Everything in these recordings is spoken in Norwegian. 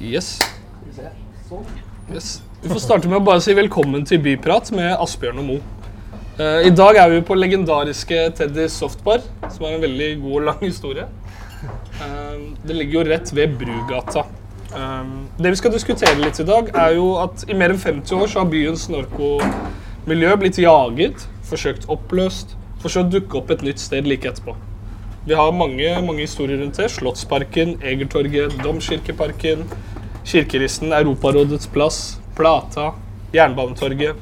Yes. yes. Vi får starte med å bare si velkommen til Byprat med Asbjørn og Mo. Uh, I dag er vi på legendariske Teddy Softbar, som er en veldig god og lang historie. Uh, det ligger jo rett ved Brugata. Uh, det vi skal diskutere litt i dag, er jo at i mer enn 50 år så har byens narkomiljø blitt jaget, forsøkt oppløst, for så å dukke opp et nytt sted like etterpå. Vi har mange, mange historier rundt det. Slottsparken, Egertorget, Domkirkeparken, Kirkeristen, Europarådets plass, Plata, Jernbanetorget,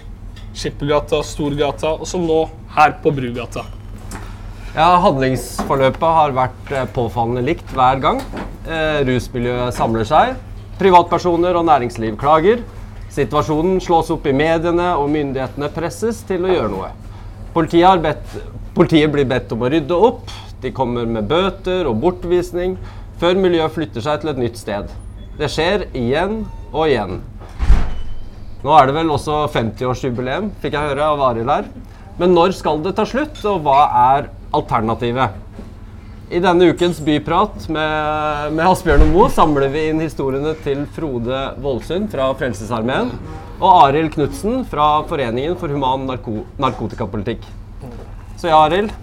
Skippergata, Storgata, og så nå her på Brugata. Ja, Handlingsforløpet har vært eh, påfallende likt hver gang. Eh, rusmiljøet samler seg. Privatpersoner og næringsliv klager. Situasjonen slås opp i mediene, og myndighetene presses til å gjøre noe. Politiet, bedt, politiet blir bedt om å rydde opp. De kommer med bøter og bortvisning før miljøet flytter seg til et nytt sted. Det skjer igjen og igjen. Nå er det vel også 50-årsjubileum, fikk jeg høre av Arild her. Men når skal det ta slutt, og hva er alternativet? I denne ukens byprat med, med Asbjørn og Moe samler vi inn historiene til Frode Voldsund fra Frelsesarmeen og Arild Knutsen fra Foreningen for human narko narkotikapolitikk. Så ja, Arild.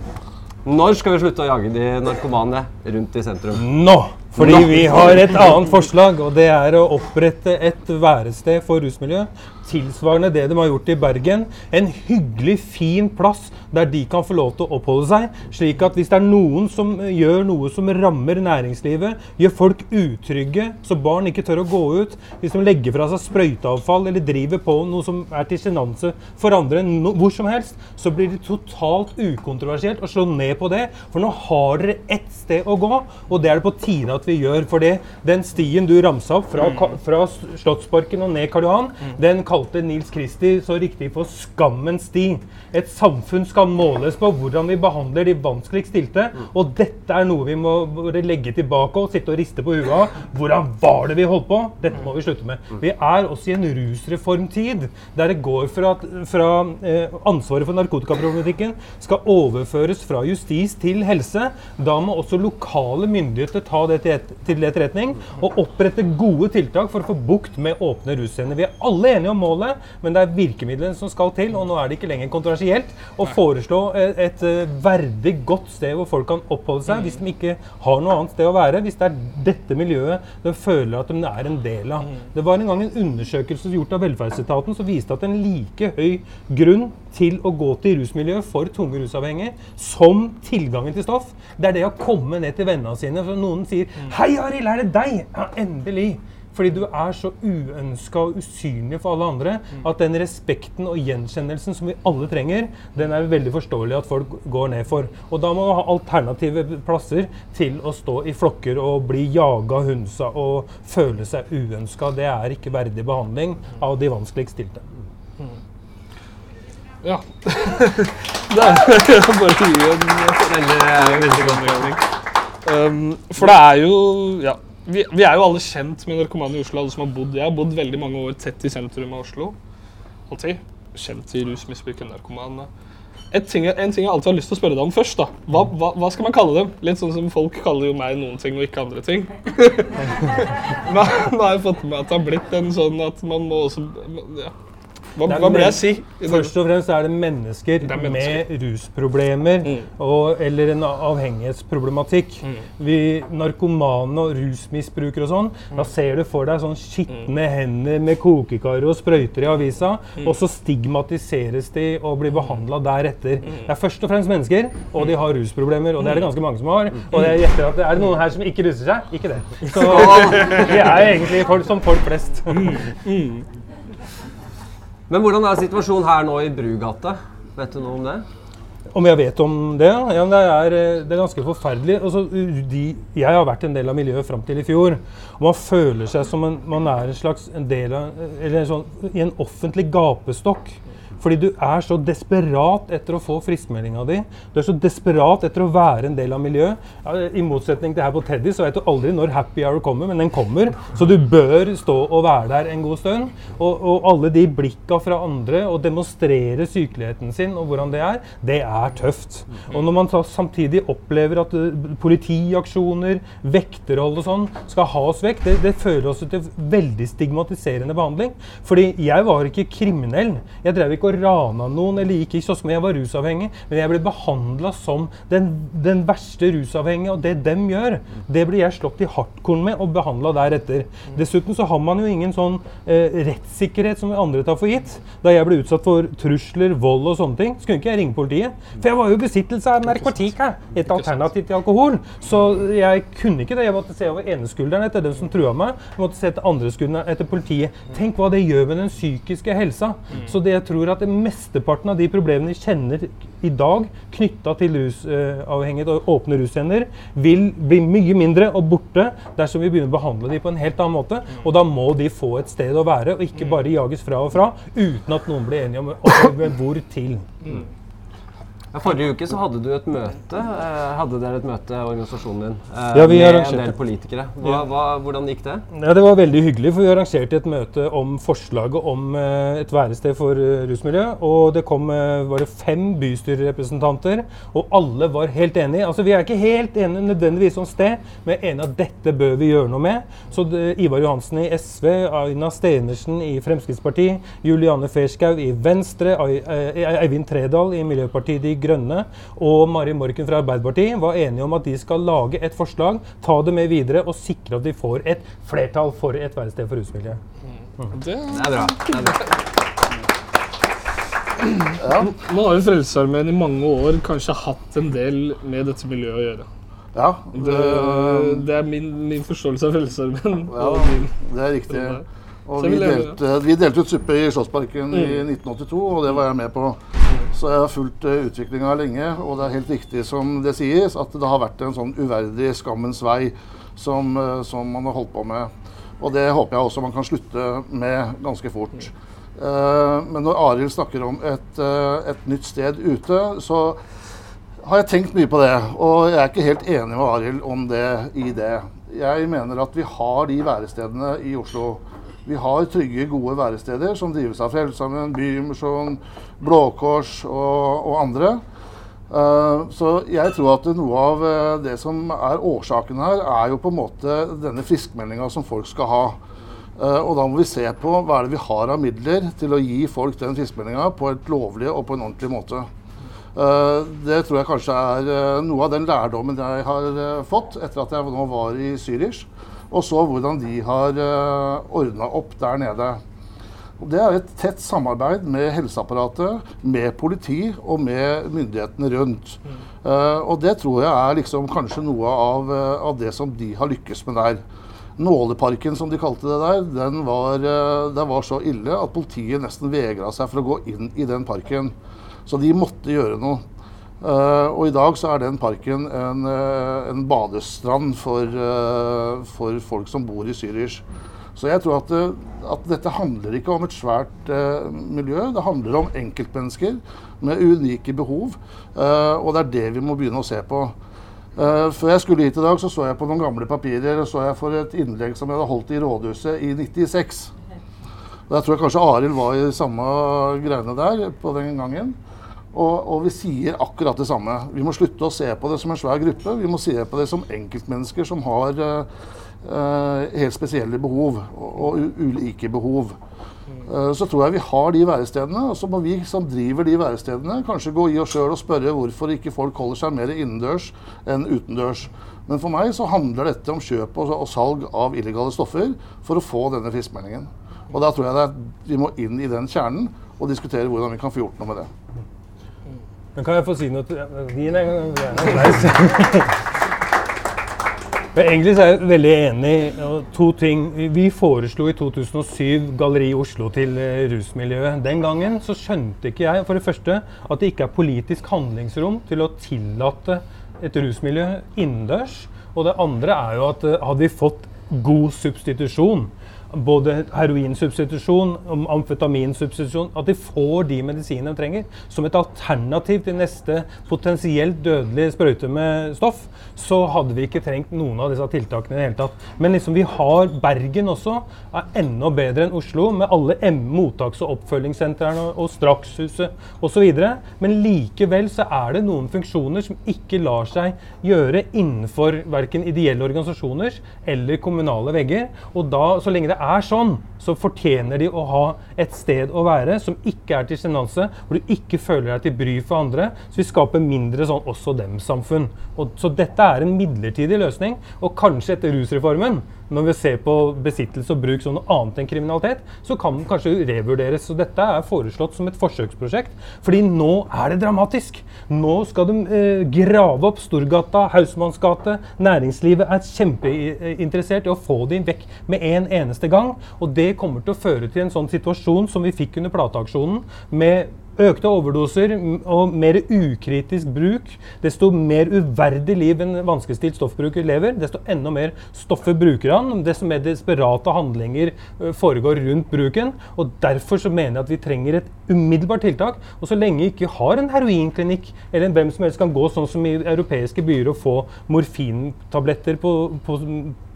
Når skal vi slutte å jage de narkomane rundt i sentrum? Nå! Fordi Nå. vi har et annet forslag, og det er å opprette et værested for rusmiljø tilsvarende det de har gjort i Bergen. En hyggelig, fin plass der de kan få lov til å oppholde seg. Slik at hvis det er noen som gjør noe som rammer næringslivet, gjør folk utrygge, så barn ikke tør å gå ut, hvis de legger fra seg sprøyteavfall eller driver på noe som er til sjenanse for andre no, hvor som helst, så blir det totalt ukontroversielt å slå ned på det. For nå har dere ett sted å gå, og det er det på tide at vi gjør. For det, den stien du ramsa opp fra, fra Slottsparken og ned Karl Johan, den kaller kalte Nils Kristi så riktig for 'skammens sti'. Et samfunn skal måles på hvordan vi behandler de vanskeligst stilte. Og dette er noe vi må legge tilbake og sitte og riste på huet av. Hvordan var det vi holdt på? Dette må vi slutte med. Vi er også i en rusreformtid der det går fra, fra eh, ansvaret for narkotikaproblematikken skal overføres fra justis til helse. Da må også lokale myndigheter ta det til, et, til etterretning og opprette gode tiltak for å få bukt med åpne russcener. Vi er alle enige om målet men det er virkemidlene som skal til. Og nå er det ikke lenger kontroversielt å foreslå et, et, eh, verdig, godt sted hvor folk kan oppholde seg, hvis de ikke har noe annet sted å være. Hvis det er dette miljøet de føler at de er en del av. Det var en gang en undersøkelse gjort av velferdsetaten som viste at en like høy grunn til å gå til rusmiljøet for tunge rusavhengige som tilgangen til stoff, det er det å komme ned til vennene sine. For noen sier 'Hei, Arild, er det deg?' Ja, endelig. Fordi du er så uønska og usynlig for alle andre mm. at den respekten og gjenkjennelsen som vi alle trenger, den er veldig forståelig at folk går ned for. Og da må man ha alternative plasser til å stå i flokker og bli jaga hunsa og føle seg uønska. Det er ikke verdig behandling av de vanskeligst stilte. Mm. Ja. det er bare å gi en veldig, veldig god mening. Um, for det er jo ja, vi, vi, er jo alle kjent med narkomane i Oslo. alle som har bodd. Jeg har bodd veldig mange år tett i sentrum av Oslo. Alltid. Kjent i rusmisbruk og narkomane. Ting, en ting jeg alltid har lyst til å spørre deg om først. da. Hva, hva, hva, skal man kalle dem? Litt sånn som folk kaller jo meg noen ting og ikke andre ting. nå, nå har jeg fått med at det har blitt en sånn at man må også ja, hva, hva burde jeg si? Først og fremst er det mennesker, det er mennesker. med rusproblemer mm. og, eller en avhengighetsproblematikk. Mm. Vi Narkomane og rusmisbrukere og sånn, mm. da ser du for deg sånn skitne mm. hender med kokekar og sprøyter i avisa, mm. og så stigmatiseres de og blir behandla deretter. Mm. Det er først og fremst mennesker, og de har rusproblemer, og det er det ganske mange som har. Og jeg gjetter at er det noen her som ikke ruser seg? Ikke det. Så de er egentlig folk som folk flest. Men hvordan er situasjonen her nå i Brugata? Vet du noe om det? Om jeg vet om det? Ja, det, er, eh, det er ganske forferdelig. Altså, de, jeg har vært en del av miljøet fram til i fjor. Og man føler seg som en, man er en slags en del av, eller sånn, i en offentlig gapestokk Fordi du er så desperat etter å få friskmeldinga di. Du er så desperat etter å være en del av miljøet. I motsetning til her på Teddy, så vet du aldri når happy hour kommer, men den kommer. Så du bør stå og være der en god stund. Og, og alle de blikka fra andre og demonstrere sykeligheten sin og hvordan det er, det er tøft. Og når man samtidig opplever at uh, politiaksjoner, vekterhold og sånn skal ha oss vekk, det, det fører oss til veldig stigmatiserende behandling. Fordi jeg var ikke kriminell. Jeg drev ikke og rana noen eller gikk i kiosk, som jeg var rusavhengig. Men jeg ble behandla som den, den, verste rusavhengige, og det dem gjør, det blir jeg slått i hardkorn med og behandla deretter. Dessuten så har man jo ingen sånn eh, rettssikkerhet som vi andre tar for gitt. Da jeg ble utsatt for trusler, vold og sånne ting, skulle ikke jeg ringe politiet. For jeg var jo i besittelse av narkotika, et alternativ til alkohol. Så jeg kunne ikke det. Jeg måtte se over ene skulderen etter den som trua meg. Jeg måtte se etter andre skulderen etter politiet. Tenk hva det gjør med den psykiske helsa. Så det jeg tror at at mesteparten av de problemene vi kjenner i dag knytta til rusavhengighet og åpne russcener, vil bli mye mindre og borte dersom vi begynner å behandle dem på en helt annen måte. Og da må de få et sted å være, og ikke bare jages fra og fra uten at noen blir enige om hvor til. Mm. Forrige uke så hadde du et møte. Eh, hadde dere et møte, organisasjonen din, eh, ja, med en del politikere. Hva, hva, hvordan gikk det? Ja, Det var veldig hyggelig, for vi arrangerte et møte om forslaget om eh, et værested for rusmiljø. Og det kom var det fem bystyrerepresentanter, og alle var helt enige. Altså, Vi er ikke helt enige nødvendigvis om sted, men enige at dette bør vi gjøre noe med. Så det, Ivar Johansen i SV, Aina Stenersen i Fremskrittspartiet, Juliane Ferskau i Venstre, Eivind Tredal i Miljøpartiet De Grønne og Mari Morken fra Arbeiderpartiet var enige om at de skal lage et forslag, ta det med videre og sikre at de får et flertall for et værested for rusmiljø. Mm. Det, det, er bra. Det er bra. Ja. Man har jo Frelsesarmeen i mange år kanskje hatt en del med dette miljøet å gjøre. Ja, det, det er min, min, forståelse av Frelsesarmeen. Ja, det er riktig. Og vi delte, vi delte, ut suppe i Slottsparken mm. i 1982, og det var jeg med på. Så jeg har fulgt uh, utviklinga lenge, og det er helt riktig som det sies, at det har vært en sånn uverdig skammens vei som, uh, som man har holdt på med. Og det håper jeg også man kan slutte med ganske fort. Uh, men når Arild snakker om et, et, nytt sted ute, så har jeg tenkt mye på det. Og jeg er ikke helt enig med Arild om det i det. Jeg mener at vi har de værestedene i Oslo vi har trygge, gode væresteder som drives av Frelsesarmeen, Bymisjon, Blå Kors og, og andre. Uh, så jeg tror at noe av uh, det som er årsaken her, er jo på en måte denne friskmeldinga som folk skal ha. Uh, og da må vi se på hva er det vi har av midler til å gi folk den friskmeldinga på et lovlig og på en ordentlig måte. det tror jeg kanskje er noe av den lærdommen jeg har fått etter at jeg nå var i Zürich og så hvordan de har eh, ordna opp der nede. Det er et tett samarbeid med helseapparatet, med politi og med myndighetene rundt. Mm. Uh, og det tror jeg er liksom kanskje noe av, uh, av, det som de har lykkes med der. Nåleparken, som de kalte det der, den var, den var så ille at politiet nesten vegra seg for å gå inn i den parken. Så de måtte gjøre noe. Uh, og i dag så er den parken en, uh, en badestrand for, uh, for, folk som bor i Zürich. Så jeg tror at, at, dette handler ikke om et svært miljø. Det handler om enkeltmennesker med unike behov. og det er det vi må begynne å se på. før jeg skulle hit i dag, så så jeg på noen gamle papirer og så jeg for et innlegg som jeg hadde holdt i Rådhuset i 96. Og jeg tror kanskje Arild var i samme greiene der på den gangen. Og, og, vi sier akkurat det samme. Vi må slutte å se på det som en svær gruppe. Vi må se på det som enkeltmennesker som har uh, helt spesielle behov, og, og ulike behov. Uh, så tror jeg vi har de værestedene, og så må vi som driver de værestedene, kanskje gå i oss sjøl og spørre hvorfor ikke folk holder seg mer innendørs enn utendørs. Men for meg så handler dette om kjøp og, og salg av illegale stoffer for å få denne friskmeldingen. Og da tror jeg vi må inn i den kjernen og diskutere hvordan vi kan få gjort noe med det. Men kan jeg få si noe til Din en applaus. Men egentlig så er jeg veldig enig. To ting. Vi foreslo i 2007 Galleri Oslo til eh, rusmiljøet. Den gangen så skjønte ikke jeg for det første at det ikke er politisk handlingsrom til å tillate et rusmiljø innendørs. Og det andre er jo at eh, hadde vi fått god substitusjon både heroinsubstitusjon og amfetaminsubstitusjon, at de får de medisinene de trenger, som et alternativ til neste potensielt dødelig sprøyte med stoff, så hadde vi ikke trengt noen av disse tiltakene i det hele tatt. Men liksom vi har Bergen også, er enda bedre enn Oslo, med alle M mottaks- og oppfølgingssentrene og Strakshuset osv. Men likevel så er det noen funksjoner som ikke lar seg gjøre innenfor verken ideelle organisasjoner eller kommunale vegger. Og da, så lenge det er sånn, så fortjener de å ha et sted å være som ikke er til sjenanse, hvor du ikke føler deg til bry for andre. Så vi skaper mindre sånn også dem-samfunn. Så dette er en midlertidig løsning. Og kanskje etter rusreformen, når vi ser på besittelse og bruk som noe annet enn kriminalitet, så kan den kanskje revurderes. Så dette er foreslått som et forsøksprosjekt. Fordi nå er det dramatisk. Nå skal de eh, grave opp Storgata, Hausmanns gate. Næringslivet er kjempeinteressert i å få dem vekk med en eneste gang. Og det kommer til å føre til en sånn situasjon som vi fikk under plateaksjonen, med Økte overdoser og mer ukritisk bruk. Desto mer uverdig liv en vanskeligstilt stoffbruker lever, desto enda mer stoffer bruker han. Desto mer desperate handlinger foregår rundt bruken. og Derfor så mener jeg at vi trenger et umiddelbart tiltak. Og så lenge vi ikke har en heroinklinikk, eller hvem som helst kan gå sånn som i europeiske byer og få morfintabletter på, på,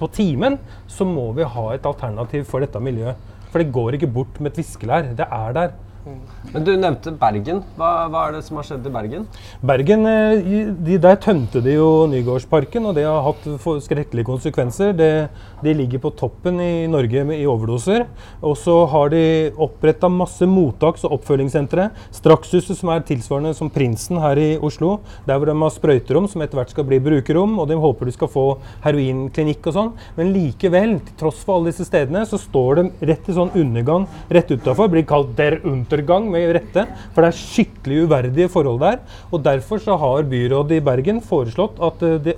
på timen, så må vi ha et alternativ for dette miljøet. For det går ikke bort med et viskelær. Det er der. Men Du nevnte Bergen. Hva, hva, er det som har skjedd i Bergen? Bergen, eh, de, Der tømte de jo Nygårdsparken, og det har hatt skrekkelige konsekvenser. Det, de ligger på toppen i Norge i overdoser. Og så har de oppretta masse mottaks- og oppfølgingssentre. Strakshuset, som er tilsvarende som Prinsen her i Oslo. Der hvor de har sprøyterom, som etter hvert skal bli brukerrom. Og de håper de skal få heroinklinikk og sånn. Men likevel, til tross for alle disse stedene, så står de rett i sånn undergang rett utafor. Blir kalt Der Unter gang med rette, for det er skikkelig uverdige forhold der. og Derfor så har byrådet i Bergen foreslått at eh, det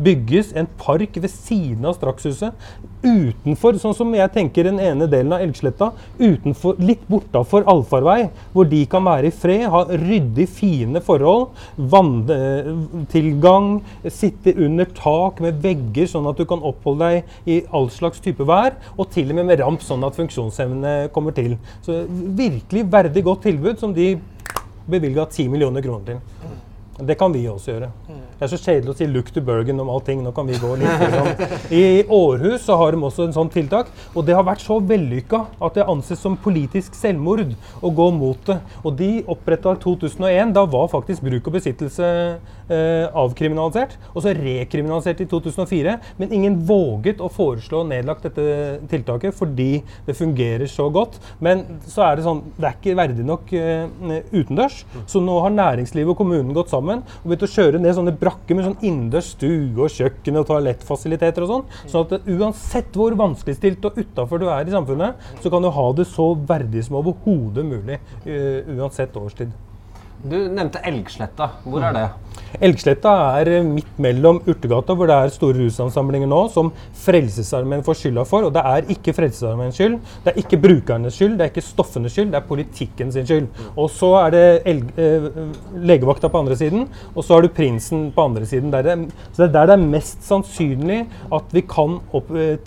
bygges en park ved siden av Strakshuset. Utenfor, sånn som jeg tenker den ene delen av Elgsletta, utenfor, litt bortafor allfarvei, hvor de kan være i fred, ha ryddig, fine forhold. Vanntilgang, sitte under tak med vegger, sånn at du kan oppholde deg i all slags type vær. Og til og med med ramp, sånn at funksjonshemmene kommer til. Så virkelig verdig godt tilbud som de bevilga 10 millioner kroner til. Det kan vi også gjøre. Det er så kjedelig å si 'look to Bergen' om allting. Nå kan vi gå litt sånn. I Århus så har de også en sånn tiltak. Og det har vært så vellykka at det anses som politisk selvmord å gå mot det. Og de oppretta 2001. Da var faktisk bruk og besittelse avkriminalisert. Og så rekriminalisert i 2004. Men ingen våget å foreslå nedlagt dette tiltaket fordi det fungerer så godt. Men så er det sånn Det er ikke verdig nok eh, utendørs. Så nå har næringslivet og kommunen gått sammen og begynt å kjøre ned sånne brakker med sånn innendørs stue og kjøkken og toalettfasiliteter og sånn. Sånn at uansett hvor vanskeligstilt og utafor du er i samfunnet, så kan du ha det så verdig som overhodet mulig uh, uansett årstid. Du nevnte Elgsletta. Hvor er det? Elgsletta er midt mellom Urtegata, hvor det er store rusansamlinger nå, som Frelsesarmeen får skylda for. Og det er ikke Frelsesarmeens skyld, det er ikke brukernes skyld, det er ikke stoffenes skyld, det er politikken sin skyld. Og så er det eh, legevakta på andre siden, og så har du prinsen på andre siden. Der det, så det er der det er mest sannsynlig at vi kan opp, eh,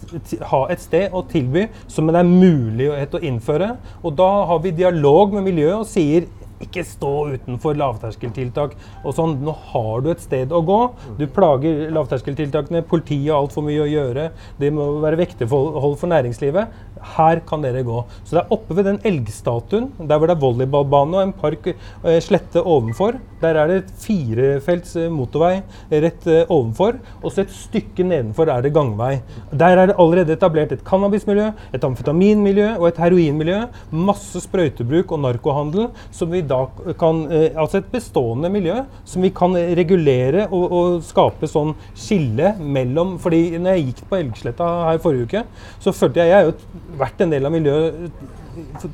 ha et sted å tilby som det er mulighet å innføre. Og da har vi dialog med miljøet og sier ikke stå utenfor lavterskeltiltak. og sånn, Nå har du et sted å gå. Du plager lavterskeltiltakene. Politiet har altfor mye å gjøre. Det må være vekterhold for næringslivet. Her kan dere gå. Så det er oppe ved den elgstatuen, der hvor det er volleyballbane og en park eh, slette ovenfor. Der er det et firefelts eh, motorvei rett eh, ovenfor. Og så et stykke nedenfor er det gangvei. Der er det allerede etablert et cannabismiljø, et amfetaminmiljø og et heroinmiljø. Masse sprøytebruk og narkohandel som vi da kan Altså et bestående miljø som vi kan regulere og, og skape sånn skille mellom fordi når jeg gikk på Elgsletta her forrige uke, så følte jeg Jeg er jo vært en del av miljøet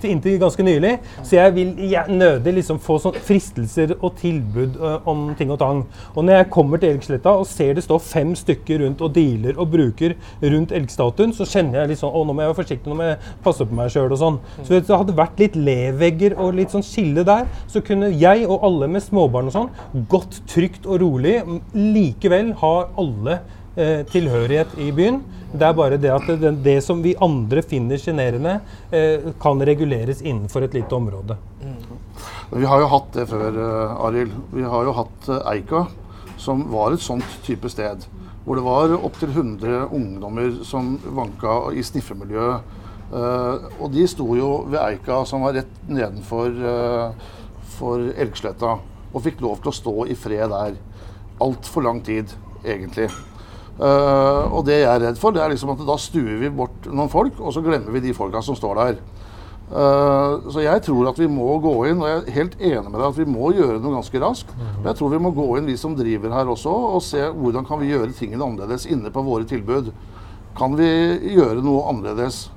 inntil ganske nylig. Så jeg vil nødig liksom få sånn fristelser og tilbud uh, om ting og tang. Og når jeg kommer til Elgsletta og ser det står fem stykker rundt og dealer og bruker rundt elgstatuen, så kjenner jeg litt sånn Å, nå må jeg være forsiktig, nå må jeg passe på meg sjøl og sånn. Så hvis det hadde vært litt levegger og litt sånn skille der, så kunne jeg og alle med småbarn og sånn gått trygt og rolig. Likevel har alle eh, tilhørighet i byen. Det er bare det at det, det som vi andre finner sjenerende, eh, kan reguleres innenfor et lite område. Vi har jo hatt det før, uh, Arild. Vi har jo hatt uh, Eika, som var et sånt type sted. Hvor det var opptil 100 ungdommer som vanka i sniffemiljøet. Uh, og de sto jo ved Eika, som var rett nedenfor uh, for Elgsletta, og fikk lov til å stå i fred der. Altfor lang tid, egentlig. Uh, og det jeg er redd for, det er liksom at da stuer vi bort noen folk, og så glemmer vi de folka som står der. Uh, så jeg tror at vi må gå inn, og jeg er helt enig med deg at vi må gjøre noe ganske raskt. Men jeg tror vi må gå inn, vi som driver her også, og se hvordan kan vi gjøre tingene annerledes inne på våre tilbud. Kan vi gjøre noe annerledes?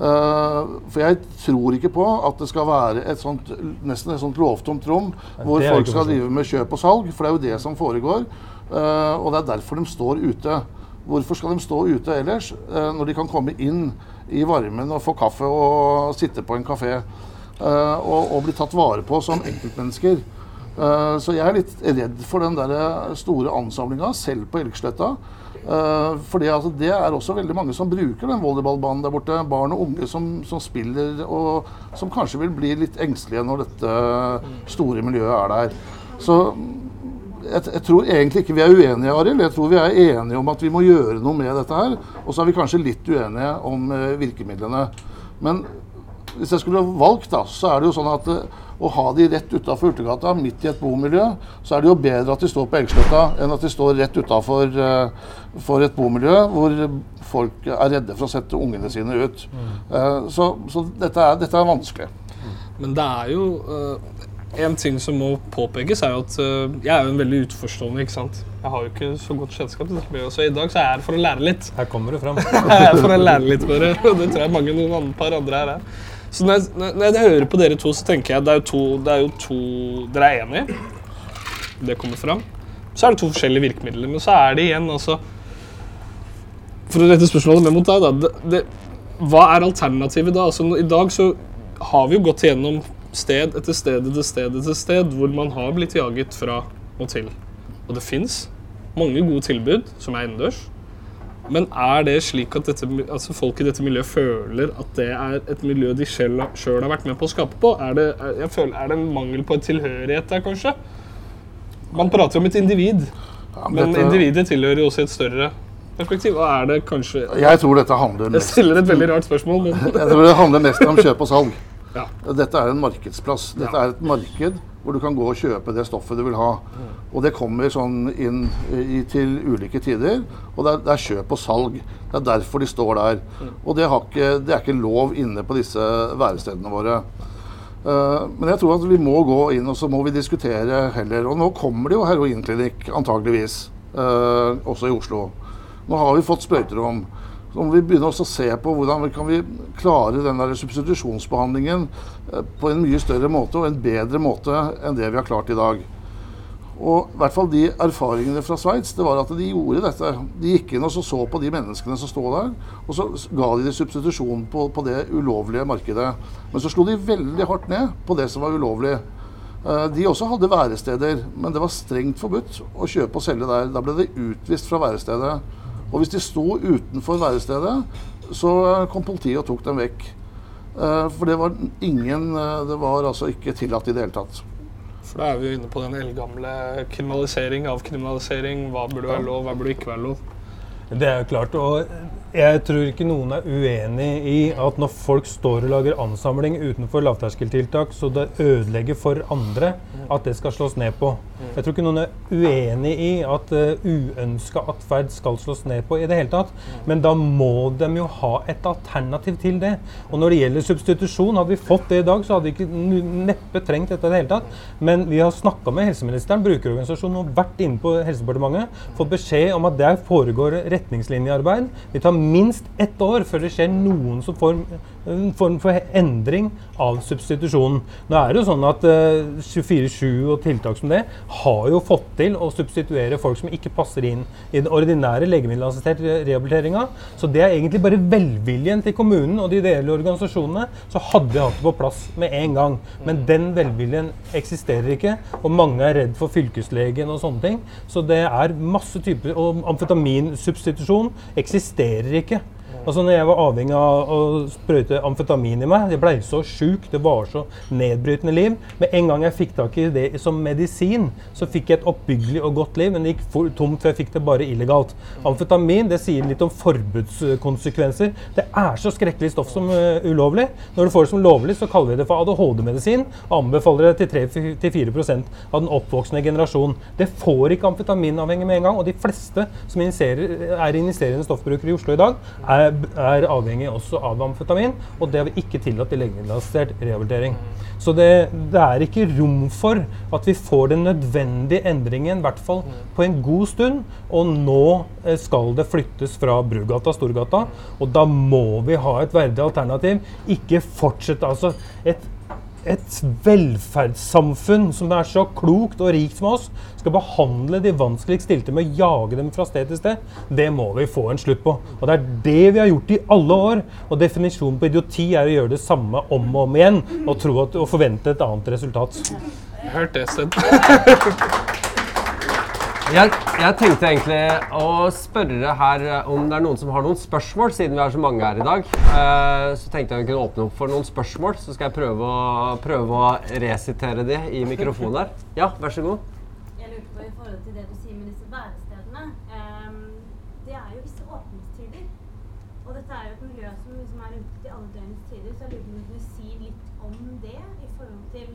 Uh, for jeg tror ikke på at det skal være et sånt, nesten et sånt lovtomt rom hvor folk skal drive med kjøp og salg, for det er jo det som foregår. Uh, og det er derfor de står ute. Hvorfor skal de stå ute ellers, når de kan komme inn i varmen og få kaffe og sitte på en kafé og, og bli tatt vare på som enkeltmennesker? så jeg er litt redd for den der store ansamlinga, selv på Elgsletta. Fordi altså, Det er også veldig mange som bruker den volleyballbanen der borte. Barn og unge som, som, spiller, og som kanskje vil bli litt engstelige når dette store miljøet er der. Så jeg, jeg tror egentlig ikke vi er uenige, Arild. Jeg tror vi er enige om at vi må gjøre noe med dette her. Og så er vi kanskje litt uenige om eh, virkemidlene. Men hvis jeg skulle valgt, da, så er det jo sånn at eh, å ha de rett utafor Urtegata, midt i et bomiljø, så er det jo bedre at de står på Elgsletta enn at de står rett utafor uh, for et bomiljø hvor folk er redde for å sette ungene sine ut. Mm. Uh, så, så dette, er, dette, er, vanskelig. Men det er jo uh, En ting som må påpekes, er jo at uh, jeg er jo en veldig utforstående. ikke sant? Jeg har jo ikke så godt kjennskap til dette, så i dag så er jeg her for å lære litt. Her kommer det fram. jeg er her for å lære litt, bare. Og det tror jeg mange noen andre, par andre her er. Så når jeg, når jeg, hører på dere to, så tenker jeg det er jo to, det er jo to Dere er enige. Det kommer fram. Så er det to forskjellige virkemidler. Men så er det igjen altså For å rette spørsmålet med mot deg, da. Det, det, hva er alternativet da? Altså, I dag så har vi jo gått gjennom sted etter sted etter sted etter sted hvor man har blitt jaget fra og til. Og det fins mange gode tilbud som er innendørs. Men er det slik at dette, altså folk i dette miljøet føler at det er et miljø de sjøl har vært med på å skape på? Er det, jeg føler, er det en mangel på en tilhørighet der, kanskje? Man prater jo om et individ, ja, men, men dette... individet tilhører jo også et større perspektiv. Og er det kanskje Jeg tror dette handler mest Jeg stiller et veldig rart spørsmål, men Jeg tror det handler mest om kjøp og salg. Ja. Dette er en markedsplass. Dette ja. er et marked hvor du kan gå og kjøpe det stoffet du vil ha. Og det kommer sånn inn i, til ulike tider. Og det er, det er, kjøp og salg. Det er derfor de står der. Og det, ikke, det er ikke lov inne på disse værestedene våre. Uh, men jeg tror at vi må gå inn og så må vi diskutere heller. Og nå kommer det jo heroinklinikk, antageligvis, uh, også i Oslo. Nå har vi fått sprøyterom. Så må vi begynne å se på hvordan vi kan vi klare den der substitusjonsbehandlingen eh, på en mye større måte og en bedre måte enn det vi har klart i dag. Og i hvert fall de erfaringene fra Sveits det var at de gjorde dette. De gikk inn og så, så på de menneskene som stod der, og så ga de det substitusjon på, på, det ulovlige markedet. Men så slo de veldig hardt ned på det som var ulovlig. Eh, de også hadde væresteder, men det var strengt forbudt å kjøpe og selge der. Da ble de utvist fra værestedet. Og hvis de sto utenfor værestedet, så kom politiet og tok dem vekk. Eh, for det var ingen eh, Det var altså ikke tillatt i det hele tatt. For da er vi jo inne på den eldgamle kriminalisering, avkriminalisering. Hva burde være lov, hva burde ikke være lov? Det er jo klart. og jeg tror ikke noen er uenig i at når folk står og lager ansamling utenfor lavterskeltiltak, så det ødelegger for andre, at det skal slås ned på. Jeg tror ikke noen er uenig i at uh, eh, uønska atferd skal slås ned på i det hele tatt. Men da må de jo ha et alternativ til det. Og når det gjelder substitusjon, hadde vi fått det i dag, så hadde vi ikke neppe trengt dette i det hele tatt. Men vi har snakka med helseministeren, brukerorganisasjonen, og vært inne på Helsedepartementet, fått beskjed om at der foregår retningslinjearbeid. Vi tar minst ett år før det skjer noen som får en form for endring av substitusjonen. Nå er det jo sånn at uh, 24-7 og tiltak som det har jo fått til å substituere folk som ikke passer inn i den ordinære legemiddelassisterte rehabiliteringa. Så det er egentlig bare velviljen til kommunen og de ideelle organisasjonene, så hadde vi hatt det på plass med en gang. Men den velviljen eksisterer ikke, og mange er redd for fylkeslegen og sånne ting. Så det er masse typer Og amfetaminsubstitusjon eksisterer ikke. Altså når jeg var avhengig av å sprøyte amfetamin i meg, jeg blei så sjuk, det var så nedbrytende liv. Med en gang jeg fikk tak i det som medisin, så fikk jeg et oppbyggelig og godt liv. Men det gikk for, tomt, for jeg fikk det bare illegalt. Amfetamin det sier litt om forbudskonsekvenser. Det er så skrekkelig stoff som uh, ulovlig. Når du får det som lovlig, så kaller vi det for ADHD-medisin. Og anbefaler det til 3-4 av den oppvoksende generasjon. Det får ikke amfetaminavhengig med en gang. Og de fleste som er injiserende stoffbrukere i Oslo i dag, er er avhengig også av amfetamin, og det har vi ikke tillatt i legemiddelassistert rehabilitering. Så det, det, er ikke rom for at vi får den nødvendige endringen, i hvert fall på en god stund. Og nå eh, skal det flyttes fra Brugata, Storgata, og da må vi ha et verdig alternativ. Ikke fortsette altså et et velferdssamfunn som er så klokt og rikt som oss, skal behandle de vanskeligst stilte med å jage dem fra sted til sted, det må vi få en slutt på. Og Det er det vi har gjort i alle år. Og definisjonen på idioti er å gjøre det samme om og om igjen og, at, og forvente et annet resultat. Hørt det, Sten. Jeg, jeg, tenkte egentlig å spørre her om det er noen som har noen spørsmål, siden vi er så mange her i dag. Uh, så tenkte jeg vi kunne åpne opp for noen spørsmål, så skal jeg prøve å, prøve å resitere de i mikrofonen her. Ja, vær så god. Jeg lurte på i forhold til det du sier med disse værestedene. Um, det er jo visse åpningstider. Og dette er jo et miljø som liksom er rundt i alle døgnets tider, så jeg lurer på om du kunne litt om det i forhold til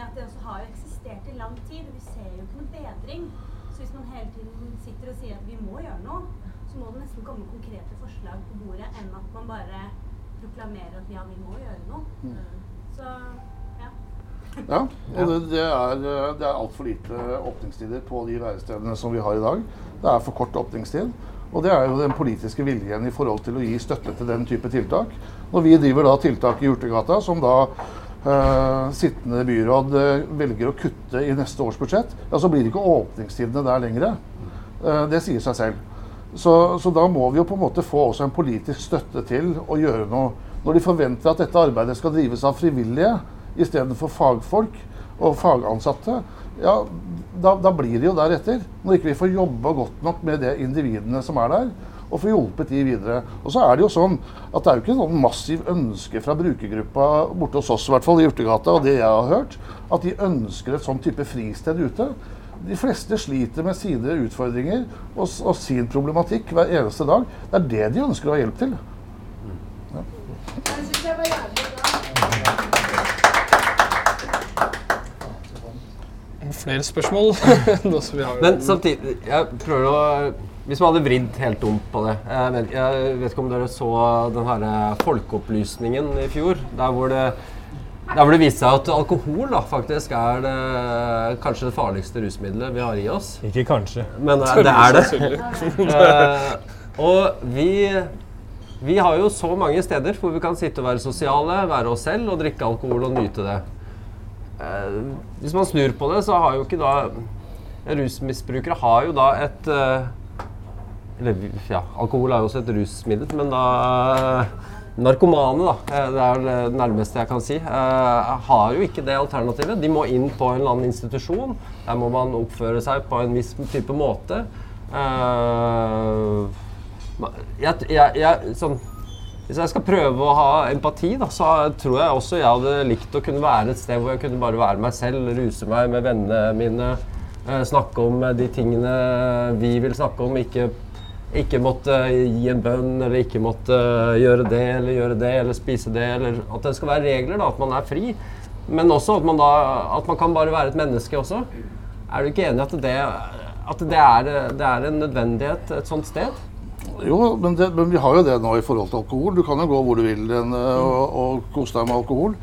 at det også har eksistert i lang tid, og vi ser jo ikke noe bedring. Så hvis man hele tiden sitter og sier at vi må gjøre noe, så må det nesten komme konkrete forslag på bordet enn at man bare proklamerer at ja, vi må gjøre noe. Mm. Så ja. Ja, og det, det er, det er altfor lite åpningstider på de værestedene som vi har i dag. Det er for kort åpningstid. Og det er jo den politiske viljen i forhold til å gi støtte til den type tiltak. Når vi driver da tiltak i Urtegata, som da uh, sittende byråd uh, velger å kutte i neste års budsjett, ja, så blir det ikke åpningstidene der lenger. Uh, det sier seg selv. Så, så, da må vi jo på en måte få også en politisk støtte til å gjøre noe. Når de forventer at dette arbeidet skal drives av frivillige istedenfor fagfolk og fagansatte, ja, da, da, blir det jo deretter. Når ikke vi får jobba godt nok med de individene som er der, og få hjulpet de videre. Og så er det jo sånn at det er jo ikke noen massiv ønske fra brukergruppa borte hos oss, i hvert fall i Urtegata, og det jeg har hørt, at de ønsker et sånn type fristed ute. De fleste sliter med sine utfordringer og, og, sin problematikk hver eneste dag. Det er det de ønsker å ha hjelp til. Ja. Flere spørsmål? Men samtidig, jeg prøver å hvis man hadde vridd helt om på det jeg vet, jeg vet, ikke om dere så den her eh, folkeopplysningen i fjor. Der hvor det, der hvor det viste seg at alkohol da, faktisk er det, kanskje det farligste rusmiddelet vi har i oss. Ikke kanskje. Men det er det. uh, og vi, vi har jo så mange steder hvor vi kan sitte og være sosiale, være oss selv og drikke alkohol og nyte det. Uh, hvis man snur på det, så har jo ikke da Rusmisbrukere har jo da et eller ja, alkohol er jo også et rusmiddel, men da Narkomane, da, eh, det er det nærmeste jeg kan si, uh, har jo ikke det alternativet. De må inn på en eller annen institusjon. Der må man oppføre seg på en viss type måte. Uh, jeg, jeg, jeg, sånn, hvis jeg skal prøve å ha empati, da, så tror jeg også jeg hadde likt å kunne være et sted hvor jeg kunne bare være meg selv, ruse meg med vennene mine, snakke om de tingene vi vil snakke om, ikke ikke måtte gi en bønn, eller ikke måtte gjøre det eller gjøre det, eller spise det. Eller at det skal være regler, da, at man er fri. Men også at man, da, at man kan bare være et menneske også. Er du ikke enig i at, det, at det, er, det er en nødvendighet et sånt sted? Jo, men, det, men, vi har jo det nå i forhold til alkohol. Du kan jo gå hvor du vil den, og, og kose deg med alkohol.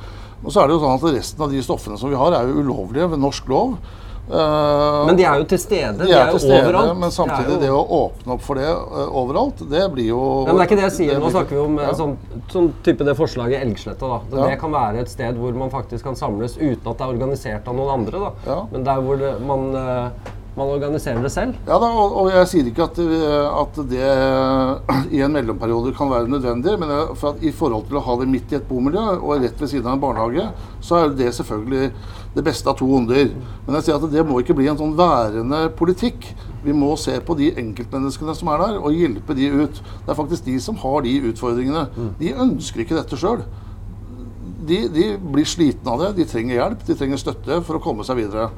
Og så er det jo sånn at Resten av de stoffene som vi har, er jo ulovlige ved norsk lov. Eh, Men de er jo til stede. de er jo stede, overalt. men samtidig, det, jo... det å åpne opp for det uh, overalt, det blir jo Ja, men det er ikke det jeg sier. Nå blir- snakker vi om Ja. ja. sånn, sånn type det forslaget Elgsletta. da. Så Ja. Det kan være et sted hvor man faktisk kan samles uten at det er organisert av noen andre. da. Men der hvor det, man, uh, man organiserer det selv. Ja da, og, og jeg sier ikke at, det- at det i en mellomperiode kan være nødvendig, men for at i forhold til å ha det midt i et bomiljø og rett ved siden av en barnehage, så er det selvfølgelig det beste av to onder. Men jeg sier at det må ikke bli en sånn værende politikk. Vi må se på de enkeltmenneskene som er der, og hjelpe de ut. Det er faktisk de som har de utfordringene. De ønsker ikke dette sjøl. De, de blir slitne av det, de trenger hjelp, de trenger støtte for å komme seg videre.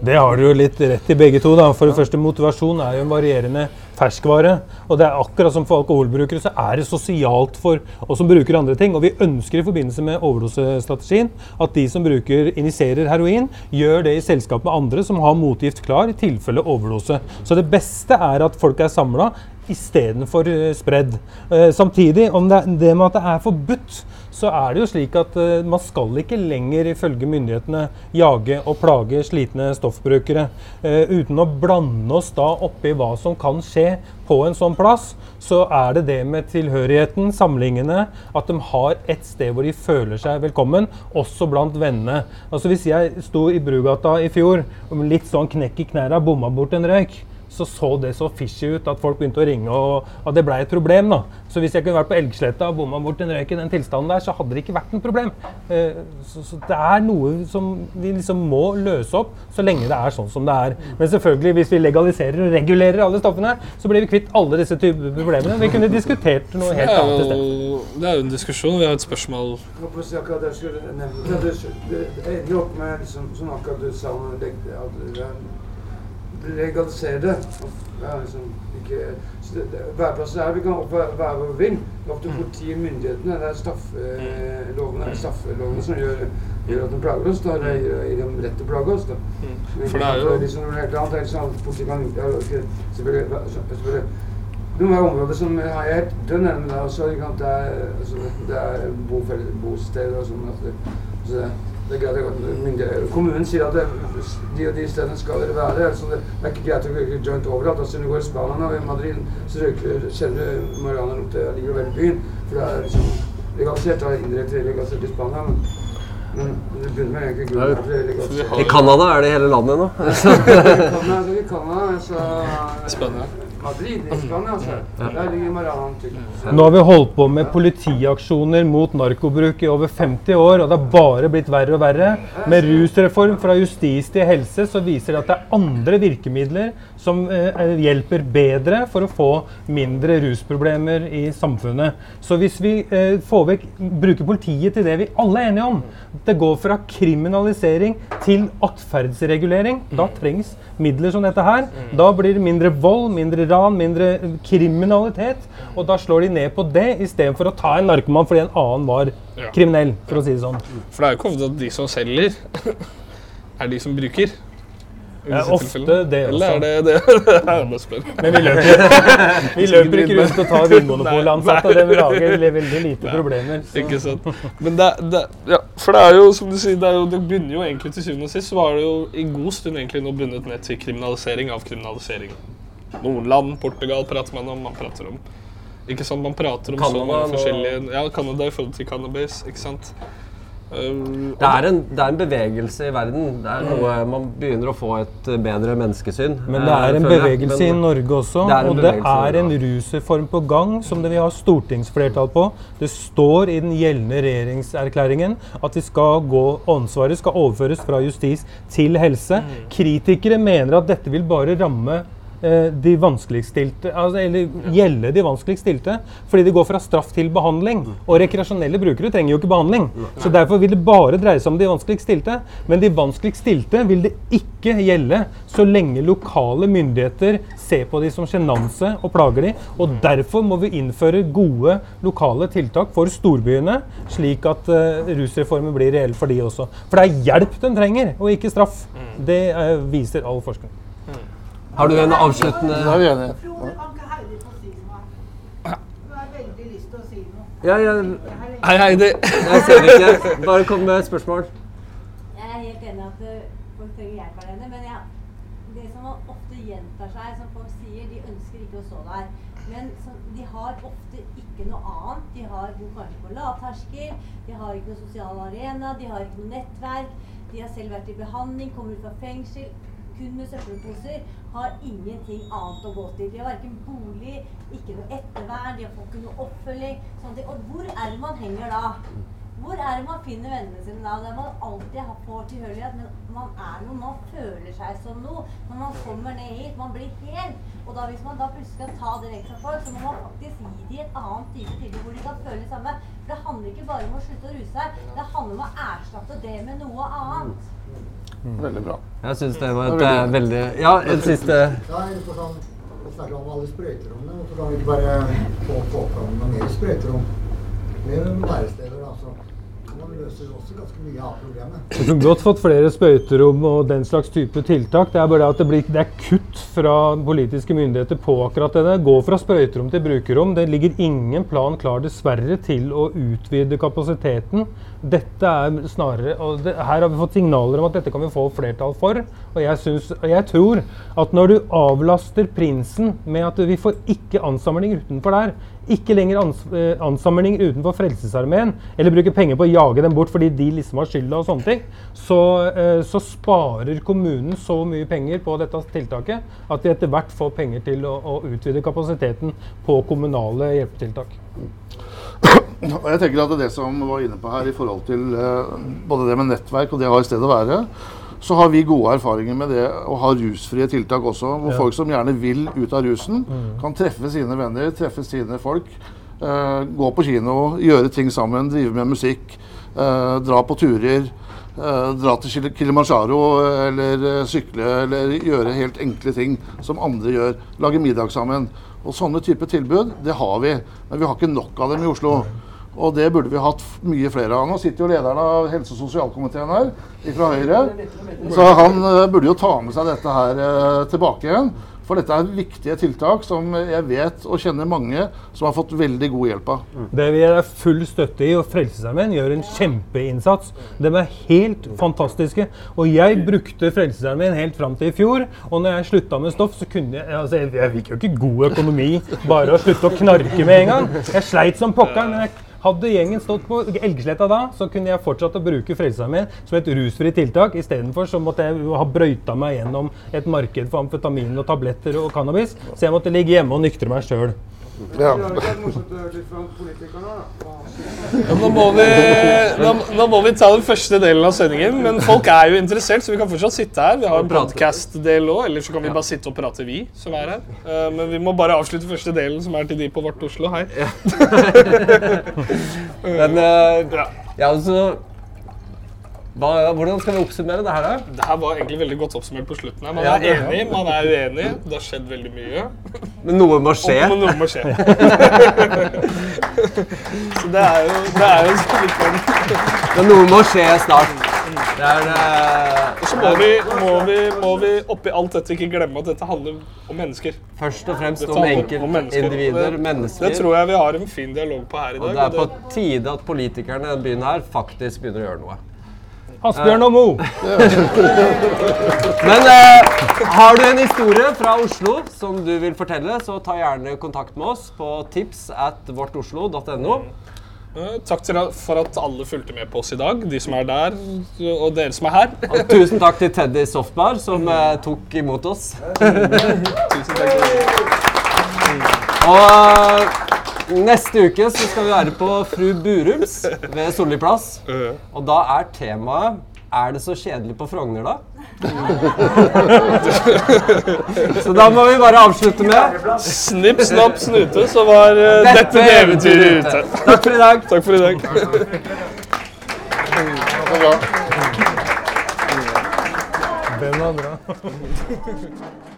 Det har du jo litt rett i begge to. da. For det første, Motivasjon er jo en varierende ferskvare. Og det er akkurat som for alkoholbrukere, så er det sosialt for oss som bruker andre ting. Og vi ønsker i forbindelse med overdosestrategien at de som bruker injiserer heroin, gjør det i selskap med andre som har motgift klar i tilfelle overdose. Så det beste er at folk er samla istedenfor uh, spredd. Eh, samtidig, om det, det med at det er forbudt, så er det jo slik at eh, man skal ikke lenger ifølge myndighetene jage og plage slitne stoffbrukere. Eh, uten å blande oss da oppi hva som kan skje på en sånn plass, så er det det med tilhørigheten, samlingene, at de har et sted hvor de føler seg velkommen, også blant vennene. Altså Hvis jeg sto i Brugata i fjor litt sånn knekk i knærne, bomma bort en røyk, så så det så fishy ut at folk begynte å ringe, og at det ble et problem. da. Så hvis jeg kunne vært på Elgsletta og bomma bort en røyk i den tilstanden der, så hadde det ikke vært noe problem. Eh, så, så det er noe som vi liksom må løse opp, så lenge det er sånn som det er. Men selvfølgelig, hvis vi legaliserer og regulerer alle stoffene, så blir vi kvitt alle disse typer problemene. Vi kunne diskutert noe helt annet i stedet. det er jo en diskusjon. Vi har et spørsmål Jeg akkurat det. Det, ender jo opp med sånn akkurat du sa om leg, at det er- legalisere det. Er liksom ikke Værplasser er vi kan være hvor vi vil. Det er opp til politiet og myndighetene. Det er straffelovene eh, straffelovene som gjør, gjør at de plager oss. Da. Det gir, gir dem rett til å plage oss. Da. Men For det er jo- liksom noe helt annet. Det liksom politiet kan ja, ok, selvfølgelig, selvfølgelig noen av områder som er helt dønn enig med deg også. Det er, altså, det er bofelle- bosteder og sånn. Altså, Så det, det er greit at myndighet- Kommunen sier at det, de og de stedene skal dere være. Altså det, det er ikke greit å røyke joint overalt. Altså Når du går i Spania og i Madrid, så røyker, kjenner du marihuanalukt likevel i byen. For det er liksom legalisert. Det er indirekte legalisert i Spania. Men, men det begynner med egentlig grunnen til er legalisert. I Canada er det hele landet nå. I Canada, så Spennende. Madrid i Spania, altså. Der ligger marihuanaen til. Nå har vi holdt på med politiaksjoner mot narkobruk i over 50 år, og det har bare blitt verre og verre. Med rusreform fra justis til helse så viser det at det er andre virkemidler som eh, hjelper bedre for å få mindre rusproblemer i samfunnet. Så hvis vi eh, får vekk, bruker politiet til det vi alle er enige om, det går fra kriminalisering til atferdsregulering, da trengs midler som dette her. Da blir det mindre vold, mindre ran, mindre kriminalitet. Og da slår de ned på det istedenfor å ta en narkoman fordi en annen var Ja. kriminell, for å si det sånn. For det er jo ikke ofte at de som selger, er de som bruker. Ja, ofte det også. Eller er det det? Jeg spør. Men vi løper, vi løper ikke rundt og tar Vinmonopolet-ansatte, det lager veldig lite problemer. så- Ikke sant? Men det, det, ja, for det er jo som du sier, det, er jo, det begynner jo egentlig til syvende og sist, så var det jo i god stund egentlig nå bundet ned til kriminalisering av kriminalisering. Noen land, Portugal prater man om, man prater om Ikke sant, man prater om så mange forskjellige Ja, Canada i forhold til cannabis, ikke sant. Um, Det er, en, det er en bevegelse i verden. Det er noe Man begynner å få et eh, bedre menneskesyn. Men det er eh, en bevegelse jeg. i Norge også. Det og det er en rusreform på gang som det vi har stortingsflertall på. Det står i den gjeldende regjeringserklæringen at vi skal gå, ansvaret skal overføres fra justis til helse. Mm. Kritikere mener at dette vil bare ramme de vanskeligstilte, altså, eller gjelde de vanskeligstilte, fordi det går fra straff til behandling. Mm. Og rekreasjonelle brukere trenger jo ikke behandling. Så derfor vil det bare dreie seg om de vanskeligstilte. Men de vanskeligstilte vil det ikke gjelde så lenge lokale myndigheter ser på de som sjenanse og plager de. Og derfor må vi innføre gode lokale tiltak for storbyene, slik at eh, rusreformen blir reell for de også. For det er hjelp de trenger, og ikke straff. Det eh, viser all forskning. Har du en avsluttende Det er vi enige kan ikke Heidi få si noe? Hun har veldig lyst til å si noe. Ja, ja, Hei, Heidi. jeg ser ikke. Bare kom med et spørsmål. Jeg er helt enig at eh, folk trenger hjelp av enig, men ja, det som ofte gjentar seg, som folk sier, de ønsker ikke å stå der. Men så, de har ofte ikke noe annet. De har bor kanskje på lavterskel, de har ikke noen sosial arena, de har ikke noe nettverk. De har selv vært i behandling, kommer ut fra fengsel, kun med søppelposer. Har ingenting annet å gå til. De har verken bolig, ikke noe ettervern, de får ikke noe oppfølging. Sånne. Og hvor er det man henger da? Hvor er det man finner vennene sine da? Der man alltid får tilhørighet, men man er noe, man føler seg som noe. Når man kommer ned hit, man blir hel. Og da hvis man da plutselig skal ta det vekk fra folk, så må man faktisk gi dem et annet type tilbud hvor de kan føle det samme. For det handler ikke bare om å slutte å ruse seg, det handler om å erstatte det med noe annet. Veldig bra. Jeg syns det var et eh, veldig Ja, en siste er det sånn, å om alle sprøyterommene. Hvorfor kan vi ikke bare få, få fram noe mer sprøyterom? Med væresteder, altså. Så man løser også ganske mye av problemet. Vi kunne godt fått flere sprøyterom og den slags type tiltak. Det er bare det at det, blir, det er kutt fra politiske myndigheter på akkurat det. der. Gå fra sprøyterom til brukerrom. Det ligger ingen plan klar, dessverre, til å utvide kapasiteten. Dette er snarere og det, Her har vi fått signaler om at dette kan vi få flertall for. Og jeg, synes, og jeg tror at når du avlaster prinsen med at vi får ikke ansamlinger utenfor der, ikke lenger ans eh, ansamlinger utenfor Frelsesarmeen, eller bruker penger på å jage dem bort fordi de liksom har skylda og sånne ting, så, eh, så sparer kommunen så mye penger på dette tiltaket at vi etter hvert får penger til å, å utvide kapasiteten på kommunale hjelpetiltak. Og jeg tenker at det som var inne på her i forhold til eh, både det med nettverk og det å ha et sted å være, så har vi gode erfaringer med det å ha rusfrie tiltak også. Hvor folk som gjerne vil ut av rusen, kan treffe sine venner, treffe sine folk. eh, gå på kino, gjøre ting sammen, drive med musikk, eh, dra på turer. eh, dra til Kil- Kilimanjaro eller sykle eller gjøre helt enkle ting som andre gjør. Lage middag sammen. Og sånne type tilbud, det har vi. Men vi har ikke nok av dem i Oslo. Og det burde vi hatt mye flere av. Nå sitter jo lederen av helse- og sosialkomiteen her, fra Høyre. Så han eh, burde jo ta med seg dette her eh, tilbake igjen. For dette er viktige tiltak som jeg vet og kjenner mange som har fått veldig god hjelp av. Det vi er full støtte i, og Frelsesarmeen gjør en kjempeinnsats. De er helt fantastiske. Og jeg brukte Frelsesarmeen helt fram til i fjor. Og når jeg slutta med stoff, så kunne jeg altså Jeg, jeg fikk jo ikke god økonomi bare å slutte å knarke med en gang. Jeg sleit som pokker, men jeg hadde gjengen stått på Elgesletta da, så kunne jeg fortsatt å bruke Frelsesarmeen som et rusfritt tiltak. Istedenfor så måtte jeg ha brøyta meg gjennom et marked for amfetamin og tabletter og cannabis. Så jeg måtte ligge hjemme og nyktre meg sjøl. Ja. Ja, nå, må vi, nå, nå må vi ta den første delen av sendingen, men folk er jo interessert, så vi kan fortsatt sitte her. Vi har en podcast-del òg, eller så kan vi bare sitte og prate, vi som er her. Eh, men vi må bare avslutte første delen, som er til de på Vårt Oslo. Hei. Men eh, ja, altså hva, Hvordan skal vi oppsummere det her, da? Det her var egentlig veldig godt oppsummert på slutten. her. Man Ja, er ja. enig, man er uenig. Det har skjedd veldig mye. Men noe må skje. Og noe må skje. så det er jo, det er jo sånn Men noe må skje snart. Det er det. Og Så må vi, må, vi, må vi oppi alt dette ikke glemme at dette handler om mennesker. først og fremst om enkeltindivider. mennesker. Mennesker. Det tror jeg vi har en fin dialog på her i dag. Og det er på tide at politikerne i denne byen her faktisk begynner å gjøre noe. Asbjørn og Mo! Men eh, har du en historie fra Oslo som du vil fortelle, så ta gjerne kontakt med oss på tips at vårtoslo.no. Eh, Takk til, for at alle fulgte med på oss i dag, de som er der, og dere som er her. Og tusen takk til Teddy Softbar som eh, tok imot oss. Tusen takk. Og neste uke så skal vi være på Fru Burums ved Solli plass. Og da er temaet Er det så kjedelig på Frogner, da? så da må vi bare avslutte med Snipp, snapp, snute, så var uh, dette eventyret ute. Takk for i dag. Takk for i dag. Den var bra.